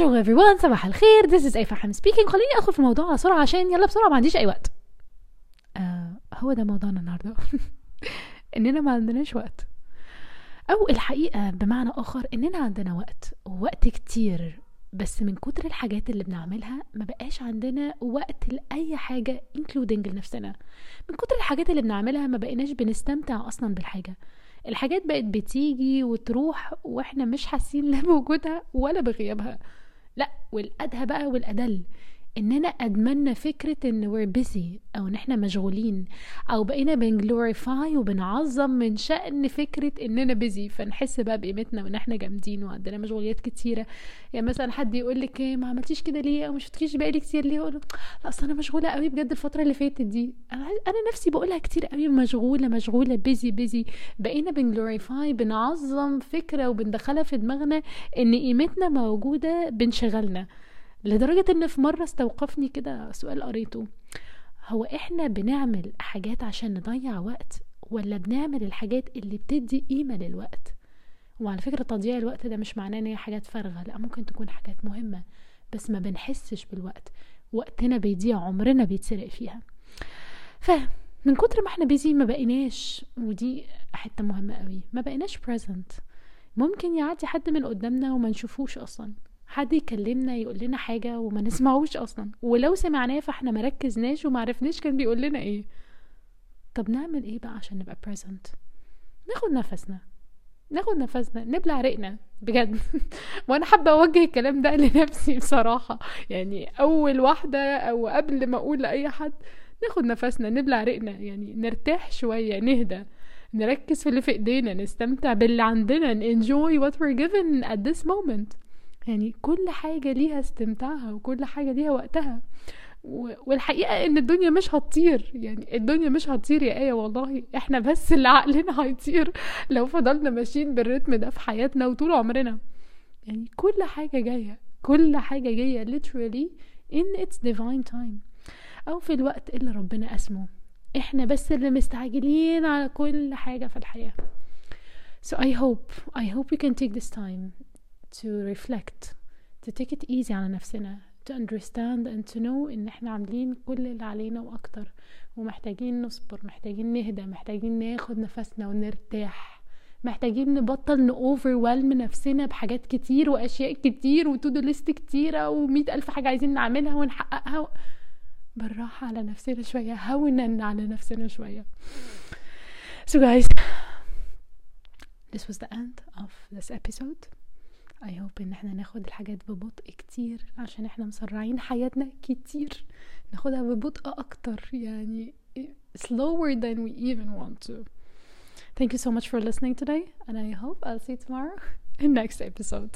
Bonjour everyone. صباح الخير. This is حم speaking. خليني أدخل في الموضوع على سرعة عشان يلا بسرعة ما عنديش أي وقت. آه هو ده موضوعنا النهاردة. إننا ما عندناش وقت. أو الحقيقة بمعنى آخر إننا عندنا وقت ووقت كتير. بس من كتر الحاجات اللي بنعملها ما بقاش عندنا وقت لأي حاجة including لنفسنا. من كتر الحاجات اللي بنعملها ما بقيناش بنستمتع أصلا بالحاجة. الحاجات بقت بتيجي وتروح وإحنا مش حاسين لا بوجودها ولا بغيابها. لا والأدهى بقى والأضل. اننا ادمنا فكرة إن we're busy أو إن إحنا مشغولين أو بقينا بن glorify وبنعظم من شأن فكرة اننا busy فنحس بقى بقيمتنا وإن إحنا جامدين وعندنا مشغوليات كتيرة. يعني مثلا حد يقول لك إيه ما عملتيش كده ليه؟ أو مش شفتكيش بقالي كتير ليه؟ أقول لا أصل أنا مشغولة قوي بجد الفترة اللي فاتت دي. أنا نفسي بقولها كتير قوي مشغولة مشغولة busy busy. بقينا بن glorify بنعظم فكرة وبندخلها في دماغنا إن قيمتنا موجودة بانشغالنا. لدرجة إن في مرة استوقفني كده سؤال قريته. هو إحنا بنعمل حاجات عشان نضيع وقت ولا بنعمل الحاجات اللي بتدي قيمة للوقت؟ وعلى فكرة تضييع الوقت ده مش معناه إن هي حاجات فارغة لأ ممكن تكون حاجات مهمة بس ما بنحسش بالوقت. وقتنا بيضيع عمرنا بيتسرق فيها. فمن كتر ما إحنا بيزي ما بقيناش ودي حتة مهمة قوي ما بقيناش present. ممكن يعدي حد من قدامنا وما نشوفوش أصلا. حد يكلمنا يقول لنا حاجة وما نسمعوش أصلا. ولو سمعناه فإحنا مركزناش ومعرفناش كان بيقول لنا إيه. طب نعمل إيه بقى عشان نبقى present ناخد نفسنا. ناخد نفسنا. نبلع رقنا بجد. وأنا حابة أوجه الكلام ده لنفسي بصراحة. يعني أول واحدة أو قبل ما أقول لأي حد ناخد نفسنا نبلع رقنا يعني نرتاح شوية نهدى. نركز في اللي في إيدينا نستمتع باللي عندنا enjoy what we're given at this moment. يعني كل حاجة ليها استمتاعها وكل حاجة ليها وقتها. والحقيقة إن الدنيا مش هتطير. يعني الدنيا مش هتطير يا آية والله. إحنا بس اللي عقلنا هيطير. لو فضلنا ماشيين بالريتم ده في حياتنا وطول عمرنا. يعني كل حاجة جاية. كل حاجة جاية literally in its divine time. أو في الوقت اللي ربنا اسمه إحنا بس اللي مستعجلين على كل حاجة في الحياة. So I hope I hope we can take this time to reflect to take it easy على نفسنا to understand and to know إن إحنا عاملين كل اللي علينا وأكتر ومحتاجين نصبر محتاجين نهدى محتاجين ناخد نفسنا ونرتاح محتاجين نبطل نوفرwhelm نفسنا بحاجات كتير وأشياء كتير وتودو ليست كتيرة ومية ألف حاجة عايزين نعملها ونحققها بالراحة على نفسنا شوية هونا على نفسنا شوية. So guys this was the end of this episode. I hope ان إحنا ناخد الحاجات ببطء كتير عشان إحنا مسرعين حياتنا كتير ناخدها ببطء أكتر يعني slower than we even want to thank you so much for listening today and I hope I'll see you tomorrow in next episode